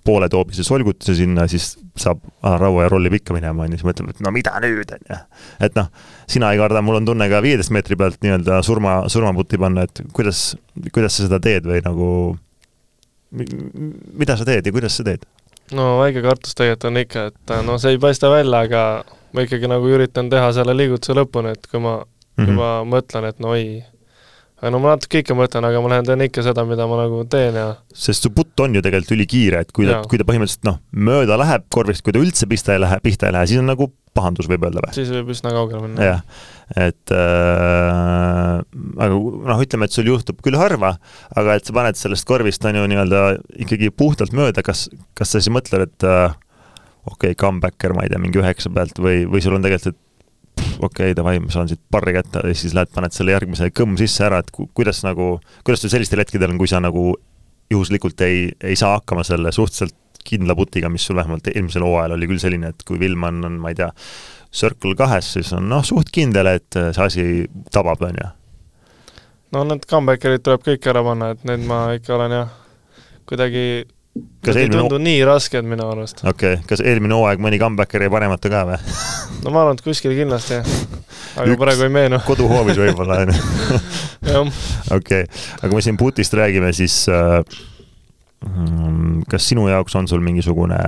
A: pooletoobise solgutuse sinna, siis saab alaraua ja rollib ikka minema, on ju, siis mõtleb, et no mida nüüd, on ju. et noh, sina ei karda, mul on tunne ka viieteist meetri pealt nii-öelda surma, surmaputti panna, et kuidas, kuidas sa seda teed või nagu mida sa teed ja kuidas sa teed?
B: no väike kartus tegelikult on ikka, et no see ei paista välja, aga ma ikkagi nagu üritan teha selle liigutuse lõpuni, et kui ma mm, -hmm. ma mõtlen, et no oi, aga no ma natuke ikka mõtlen, aga ma lähen teen ikka seda, mida ma nagu teen ja
A: sest su putt on ju tegelikult ülikiire, et kui ta, kui ta põhimõtteliselt noh, mööda läheb korvist, kui ta üldse pista ei lähe, pihta ei lähe, siis on nagu pahandus, võib öelda või?
B: siis võib üsna kaugele minna.
A: jah, et äh, aga noh, ütleme, et sul juhtub küll harva, aga et sa paned sellest korvist, on ju, nii-öelda ikkagi puhtalt mööda, kas, kas sa siis mõtled, et äh, okei okay,, comebacker, ma ei tea, mingi üheksa pealt või, või sul on tegelikult, et okei okay,, davai, ma saan siit parri kätte ja siis lähed, paned selle järgmise kõmm sisse ära, et ku, kuidas nagu, kuidas sul sellistel hetkedel on, kui sa nagu juhuslikult ei, ei saa hakkama selle suhteliselt kindla putiga, mis sul vähemalt eelmisel hooajal oli küll selline, et kui Vilman on, ma ei tea, Circle kahes, siis on noh, suht kindel, et see asi tabab, on ju.
B: no need comebackerid tuleb kõik ära panna, et need ma ikka olen jah, kuidagi kas eelmine ei tundu nii rasked minu arust.
A: okei okay., kas eelmine hooaeg mõni comebacker jäi panemata ka või?
B: no ma arvan, et kuskil kindlasti, aga Üks praegu ei meenu.
A: koduhoovis võib-olla, on ju? okei, aga kui me siin putist räägime, siis äh, mm, kas sinu jaoks on sul mingisugune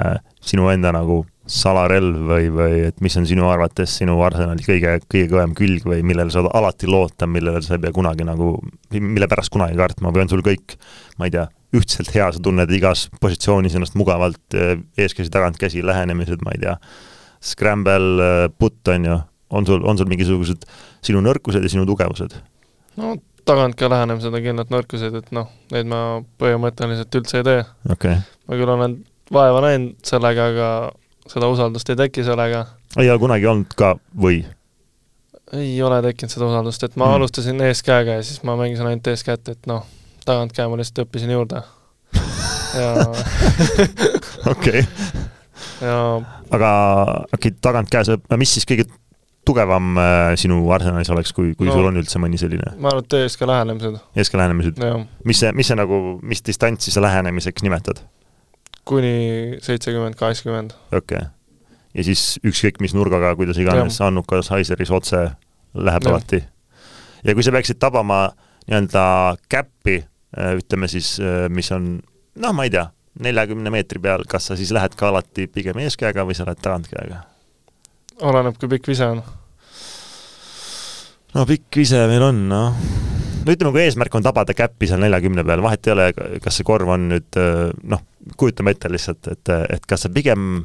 A: sinu enda nagu salarelv või, või et mis on sinu arvates sinu arsenali kõige, kõige kõvem külg või millele sa alati loota, millele sa ei pea kunagi nagu, mille pärast kunagi kartma või on sul kõik, ma ei tea, ühtselt hea, sa tunned igas positsioonis ennast mugavalt, eeskäsi, tagantkäsi, lähenemised, ma ei tea, scramble putt, on ju, on sul, on sul mingisugused sinu nõrkused ja sinu tugevused?
B: no tagantkäe lähenemised on kindlalt nõrkused, et noh, neid ma põhimõtteliselt üldse ei tee
A: okay..
B: ma küll olen vaeva näinud sellega, aga seda usaldust ei teki sellega.
A: ei ole kunagi olnud ka või?
B: ei ole tekkinud seda usaldust, et ma mm. alustasin eeskäega ja siis ma mängisin ainult eeskätt, et noh, tagantkäe ma lihtsalt õppisin juurde.
A: okei. aga okay,, tagantkäes, mis siis kõige tugevam äh, sinu arsenalis oleks, kui, kui no, sul on üldse mõni selline?
B: ma arvan, et ESK lähenemised.
A: ESK lähenemised? mis see, mis see nagu, mis distantsi sa lähenemiseks nimetad?
B: kuni seitsekümmend, kaheksakümmend.
A: okei okay. ja siis ükskõik mis nurgaga, kuidas iganes, Annukas, Haiseris otse läheb ja. alati. ja kui sa peaksid tabama nii-öelda käppi, ütleme siis, äh, mis on noh, ma ei tea, neljakümne meetri peal, kas sa siis lähed ka alati pigem eeskäega või sa lähed tagantkäega?
B: oleneb, kui pikk vise on.
A: no pikk vise meil on, noh. no ütleme, kui eesmärk on tabada käppi seal neljakümne peal, vahet ei ole, kas see korv on nüüd noh, kujutame ette lihtsalt, et, et kas sa pigem,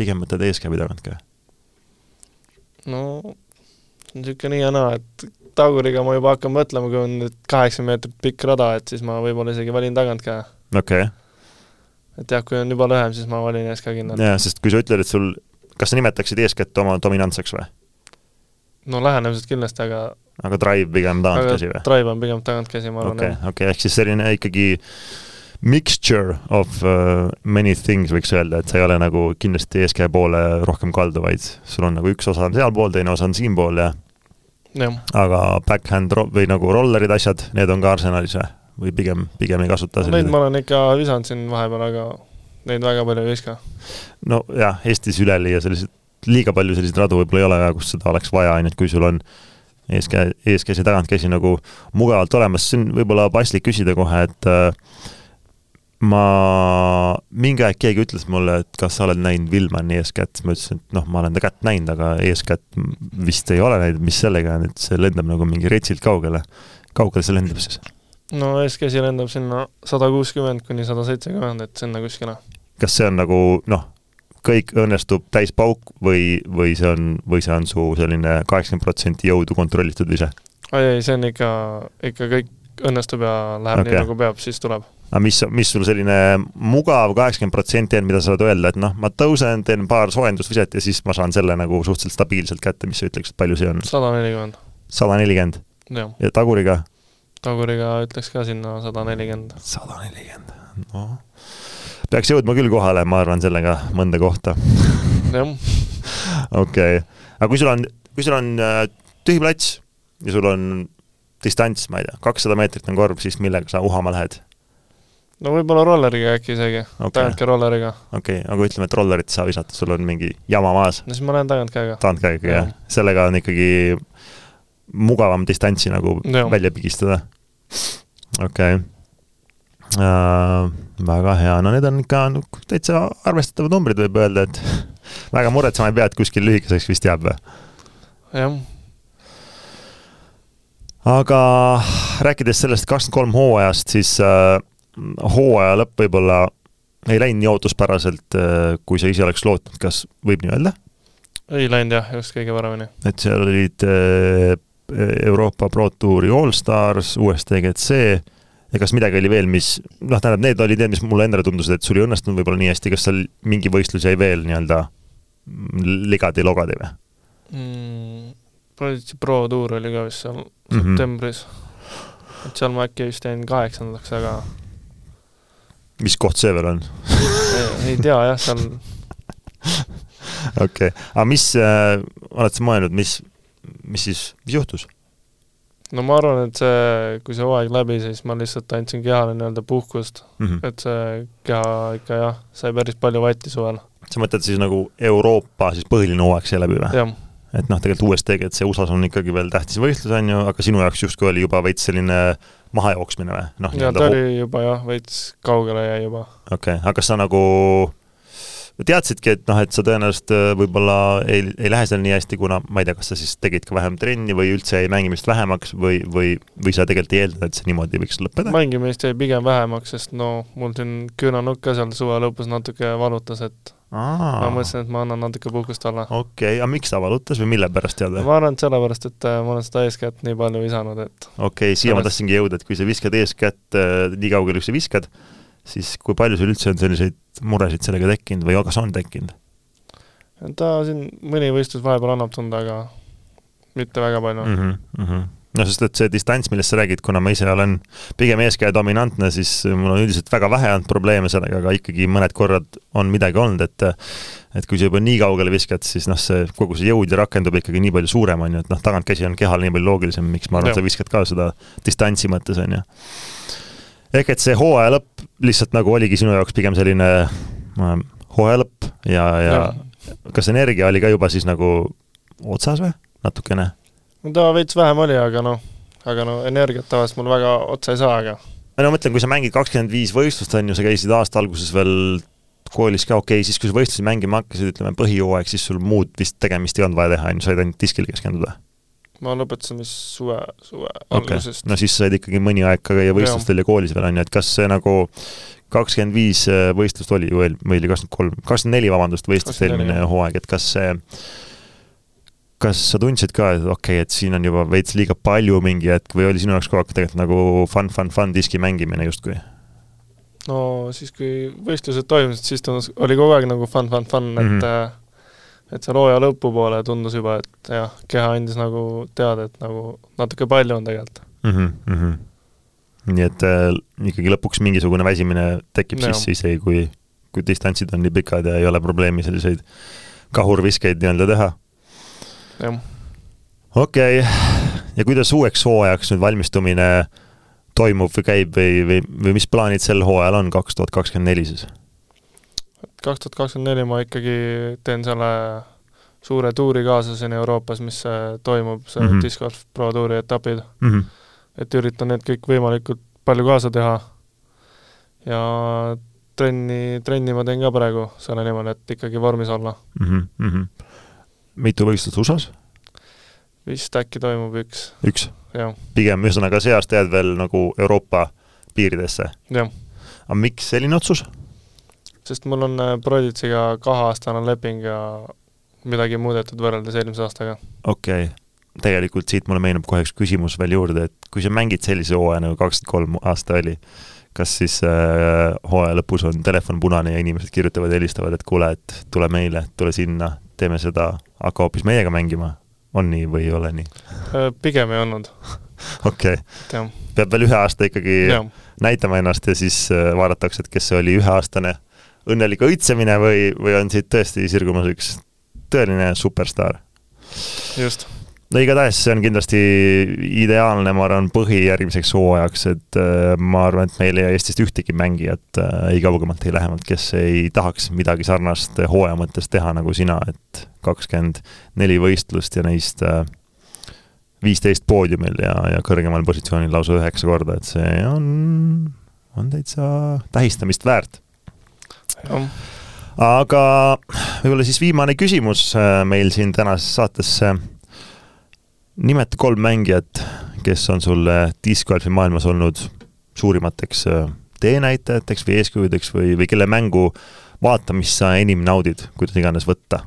A: pigem võtad eeskäi tagant ka?
B: no niisugune nii ja naa, et taguriga ma juba hakkan mõtlema, kui on nüüd kaheksa meetrit pikk rada, et siis ma võib-olla isegi valin tagant ka.
A: okei okay.
B: et jah, kui on juba lühem, siis ma valin ees ka kindlalt.
A: jaa, sest kui sa ütled, et sul kas sa nimetaksid eeskätt oma dominantseks või?
B: no lähenemised kindlasti, aga
A: aga drive pigem tagantkäsi või?
B: drive on pigem tagantkäsi, ma arvan
A: okay,. okei okay., ehk siis selline ikkagi mixture of uh, many things võiks öelda, et sa ei ole nagu kindlasti eeskäe poole rohkem kaldu, vaid sul on nagu üks osa on sealpool, teine osa on siinpool Ja. Aga backhand või nagu rollerid, asjad, need on ka arsenalis või? või pigem, pigem ei kasuta
B: no,? Neid ma olen ikka visanud siin vahepeal, aga neid väga palju ei viska.
A: nojah, Eestis üleli ja selliseid, liiga palju selliseid radu võib-olla ei ole kus seda oleks vaja, on ju, et kui sul on eeskäe, eeskäsi, tagantkäsi nagu mugavalt olemas, on võib-olla paslik küsida kohe, et äh, ma, mingi aeg keegi ütles mulle, et kas sa oled näinud Vilmani eeskätt, ma ütlesin, et noh, ma olen ta kätt näinud, aga eeskätt vist ei ole näinud, mis sellega on, et see lendab nagu mingi retsilt kaugele. kaugele see lendab siis?
B: no eeskäsi lendab sinna sada kuuskümmend kuni sada seitsekümmend, et sinna kuskile
A: kas see on nagu noh, kõik õnnestub täispauk või, või see on, või see on su selline kaheksakümmend protsenti jõudu kontrollitud ise?
B: ei, ei, see on ikka, ikka kõik õnnestub ja läheb okay. nii, nagu peab, siis tuleb.
A: Aga mis, mis sul selline mugav kaheksakümmend protsenti on, mida sa saad öelda, et noh, ma tõusen, teen paar soojendusviset ja siis ma saan selle nagu suhteliselt stabiilselt kätte, mis sa ütleksid, palju see on?
B: sada nelikümmend.
A: sada nelikümmend? ja taguriga?
B: taguriga ütleks ka sinna sada nelikümmend.
A: sada nelikümmend, noh peaks jõudma küll kohale, ma arvan, sellega mõnda kohta.
B: jah.
A: okei, aga kui sul on, kui sul on äh, tühi plats ja sul on distants, ma ei tea, kakssada meetrit on korv, siis millega sa uhama lähed?
B: No võib-olla rolleriga äkki isegi okay., tagantkäe rolleriga.
A: okei okay., aga ütleme, et rollerit sa visata, sul on mingi jama maas.
B: no siis ma lähen tagantkäega.
A: tagantkäega, jah. sellega on ikkagi mugavam distantsi nagu ja. välja pigistada. okei okay äh,. väga hea, no need on ikka täitsa arvestatavad numbrid, võib öelda, et väga muretsema ei pea, et kuskil lühikeseks vist jääb või?
B: jah.
A: aga rääkides sellest kakskümmend kolm hooajast, siis äh, hooaja lõpp võib-olla ei läinud nii ootuspäraselt äh,, kui sa ise oleks lootnud, kas võib nii öelda?
B: ei läinud jah, just kõige paremini.
A: et seal olid äh, Euroopa Pro Touri Allstars, USDGC ja kas midagi oli veel, mis noh, tähendab, need olid need, mis mulle endale tundusid, et sul ei õnnestunud võib-olla nii hästi, kas seal mingi võistlus jäi veel nii-öelda ligadi-logadi või
B: mm,? Pro Tour oli ka vist seal mm -hmm. septembris. et seal ma äkki vist jäin kaheksandaks, aga
A: mis koht see veel on
B: ei, tea jah, seal
A: okei aga mis äh,, oled sa mõelnud, mis, mis siis, mis juhtus?
B: no ma arvan, et see, kui see hooaeg läbi, siis ma lihtsalt andsin kehale nii-öelda puhkust mm, -hmm. et see keha ikka jah, sai päris palju vatti suvel.
A: sa mõtled siis nagu Euroopa siis põhiline hooaeg sai läbi või? Et noh, tegelikult USD-ga, et see USA-s on ikkagi veel tähtis võistlus, on ju, aga sinu jaoks justkui oli juba veits selline mahajooksmine või? noh,
B: jaa, ta oli juba jah, veits kaugele jäi juba.
A: okei okay., aga kas sa nagu teadsidki, et noh, et sa tõenäoliselt äh, võib-olla ei, ei lähe seal nii hästi, kuna ma ei tea, kas sa siis tegid ka vähem trenni või üldse jäi mängimist vähemaks või, või, või sa tegelikult ei eeldanud, et see niimoodi võiks lõppeda?
B: mängimist jäi pigem vähemaks, sest no mul siin küünanukk ka seal suve lõpus natuke valutas, et Aa. ma mõtlesin, et ma annan natuke puhkust alla.
A: okei okay., aga miks ta valutas või mille pärast tead?
B: ma arvan, et sellepärast, et äh, ma olen seda eeskätt nii palju visanud, et
A: okei okay,, siia sellest... ma tahtsingi jõuda, et kui sa viskad eeskätt äh, nii kaugele, kui sa viskad, siis kui palju sul üldse on selliseid muresid sellega tekkinud või kas on tekkinud?
B: ta siin mõni võistlus vahepeal annab tunda, aga mitte väga palju mm.
A: -hmm, mm -hmm. no sest, et see distants, millest sa räägid, kuna ma ise olen pigem eeskäija dominantne, siis mul on üldiselt väga vähe olnud probleeme sellega, aga ikkagi mõned korrad on midagi olnud, et et kui sa juba nii kaugele viskad, siis noh, see kogu see jõud ja rakendub ikkagi nii palju suurem, on ju, et noh, tagantkäsi on kehal nii palju loogilisem, miks ma arvan, sa viskad ka seda distantsi mõttes, on ju ehk et see hooaja lõpp lihtsalt nagu oligi sinu jaoks pigem selline hooaja lõpp ja, ja, ja kas energia oli ka juba siis nagu otsas või, natukene?
B: no ta veits vähem oli, aga noh, aga no energiat tavaliselt mul väga otsa ei saa, aga
A: no ma mõtlen, kui sa mängid kakskümmend viis võistlust, on ju, sa käisid aasta alguses veel koolis ka, okei okay,, siis kui sa võistlusi mängima hakkasid, ütleme põhijooaeg, siis sul muud vist tegemist ei olnud vaja teha, on ju, said ainult diskile keskenduda
B: ma lõpetasin vist suve, suve
A: okay. algusest. no siis said ikkagi mõni aeg ka käia võistlustel ja koolis veel, on ju, et kas see nagu kakskümmend viis äh, võistlust oli ju, või oli kakskümmend kolm, kakskümmend neli, vabandust, võistlust eelmine hooaeg, et kas see kas sa tundsid ka, et okei okay,, et siin on juba veits liiga palju mingi hetk või oli sinu jaoks kogu aeg tegelikult nagu fun, fun, fun diski mängimine justkui?
B: no siis, kui võistlused toimusid, siis tundus, oli kogu aeg nagu fun, fun, fun, mm -hmm et seal hooaja lõpupoole tundus juba, et jah, keha andis nagu teada, et nagu natuke palju on tegelikult
A: mm -hmm. nii et äh, ikkagi lõpuks mingisugune väsimine tekib no. sisse, isegi kui, kui distantsid on nii pikad ja ei ole probleemi selliseid kahurviskeid nii-öelda teha.
B: jah.
A: okei okay., ja kuidas uueks hooajaks nüüd valmistumine toimub või käib või, või, või mis plaanid sel hooajal on, kaks tuhat kakskümmend neli siis?
B: Kaks tuhat kakskümmend neli ma ikkagi teen selle suure tuuri kaasa siin Euroopas, mis toimub, see mm -hmm. Disc Golf Pro tuuri etapid mm. -hmm. et üritan need kõik võimalikult palju kaasa teha ja trenni, trenni ma teen ka praegu selle nimel, et ikkagi vormis olla
A: mm. -hmm. mitu võistlust USA-s?
B: vist äkki toimub üks.
A: üks? pigem, ühesõnaga see aasta jääd veel nagu Euroopa piiridesse?
B: jah.
A: aga miks selline otsus?
B: Sest mul on äh, Prodigiga kaheaastane leping ja midagi muudetud võrreldes eelmise aastaga.
A: okei okay., tegelikult siit mulle meenub kohe üks küsimus veel juurde, et kui sa mängid sellise hooaja nagu kakskümmend kolm aasta oli, kas siis äh, hooaja lõpus on telefon punane ja inimesed kirjutavad helistavad, et kuule, et tule meile, tule sinna, teeme seda, hakka hoopis meiega mängima? on nii või ei ole nii?
B: Äh, pigem ei olnud.
A: okei okay.. peab veel ühe aasta ikkagi ja. näitama ennast ja siis äh, vaadatakse, et kes see oli üheaastane õnnelik õitsemine või, või on siit tõesti sirgumas üks tõeline superstaar?
B: just.
A: no igatahes see on kindlasti ideaalne, ma arvan, põhi järgmiseks hooajaks, et äh, ma arvan, et meil ei jää Eestist ühtegi mängijat äh, ei kaugemalt, ei lähemalt, kes ei tahaks midagi sarnast hooaja mõttes teha nagu sina, et kakskümmend neli võistlust ja neist äh, viisteist poodiumil ja, ja kõrgemal positsioonil lausa üheksa korda, et see on, on täitsa tähistamist väärt aga võib-olla siis viimane küsimus äh, meil siin tänases saates. nimeta kolm mängijat, kes on sulle discgolfi maailmas olnud suurimateks äh, teenäitajateks või eeskujudeks või, või kelle mängu vaatamist sa enim naudid, kuidas iganes võtta,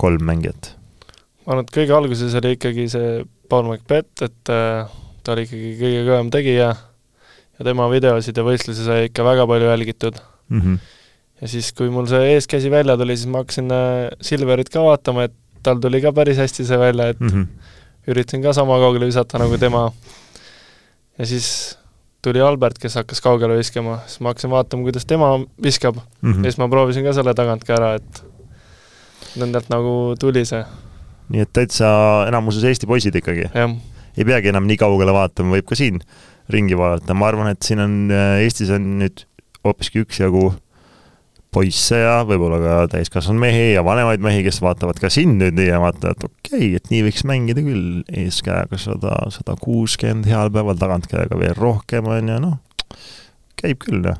A: kolm mängijat?
B: ma arvan, et kõige alguses oli ikkagi see Paul McBeth, et äh, ta oli ikkagi kõige kõvem tegija ja tema videosid ja võistlusi sai ikka väga palju jälgitud mm. -hmm ja siis, kui mul see eeskäsi välja tuli, siis ma hakkasin äh, Silverit ka vaatama, et tal tuli ka päris hästi see välja, et mm -hmm. üritasin ka sama kaugele visata nagu tema. ja siis tuli Albert, kes hakkas kaugele viskama, siis ma hakkasin vaatama, kuidas tema viskab mm. -hmm. ja siis ma proovisin ka selle tagant ka ära, et nendelt nagu tuli see.
A: nii et täitsa enamuses Eesti poisid ikkagi? ei peagi enam nii kaugele vaatama, võib ka siin ringi vaadata, ma arvan, et siin on, äh, Eestis on nüüd hoopiski üksjagu poisse ja võib-olla ka täiskasvanud mehi ja vanemaid mehi, kes vaatavad ka sind nüüd ja vaatavad, okei okay,, et nii võiks mängida küll, eeskäega sada, sada kuuskümmend heal päeval, tagantkäega veel rohkem, on ju, noh, käib küll, noh.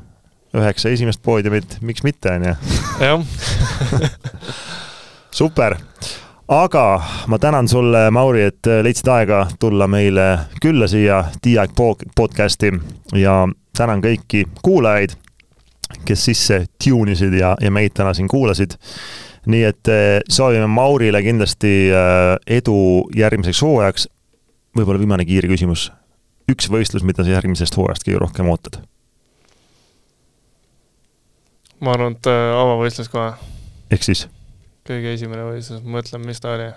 A: üheksa esimest poodiumit, miks mitte, on ju.
B: jah,
A: super, aga ma tänan sulle, Mauri, et leidsid aega tulla meile külla siia Tiiaeg podcasti ja tänan kõiki kuulajaid, kes sisse tune isid ja, ja meid täna siin kuulasid. nii et eh, soovime Maurile kindlasti eh, edu järgmiseks hooajaks. võib-olla viimane kiire küsimus. üks võistlus, mida sa järgmisest hooajast kõige rohkem ootad?
B: ma arvan, et äh, avavõistlus kohe.
A: ehk siis?
B: kõige esimene võistlus, mõtlen, mis ta oli.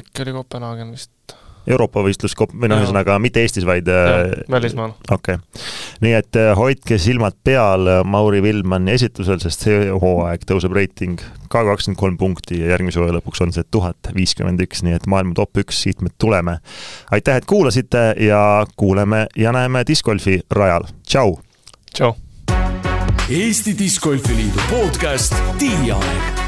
B: äkki oli Kopenhaagen vist.
A: Euroopa võistlus, või noh, ühesõnaga mitte Eestis, vaid
B: äh, välismaal.
A: okei okay., nii et äh, hoidke silmad peal Mauri Villmanni esitusel, sest see hooaeg tõuseb reiting ka kakskümmend kolm punkti ja järgmise hooaja lõpuks on see tuhat viiskümmend üks, nii et maailma top üks, siit me tuleme. aitäh, et kuulasite ja kuuleme ja näeme discgolfi rajal, tšau!
B: tšau!
C: Eesti Discgolfi Liidu podcast Tiiaeg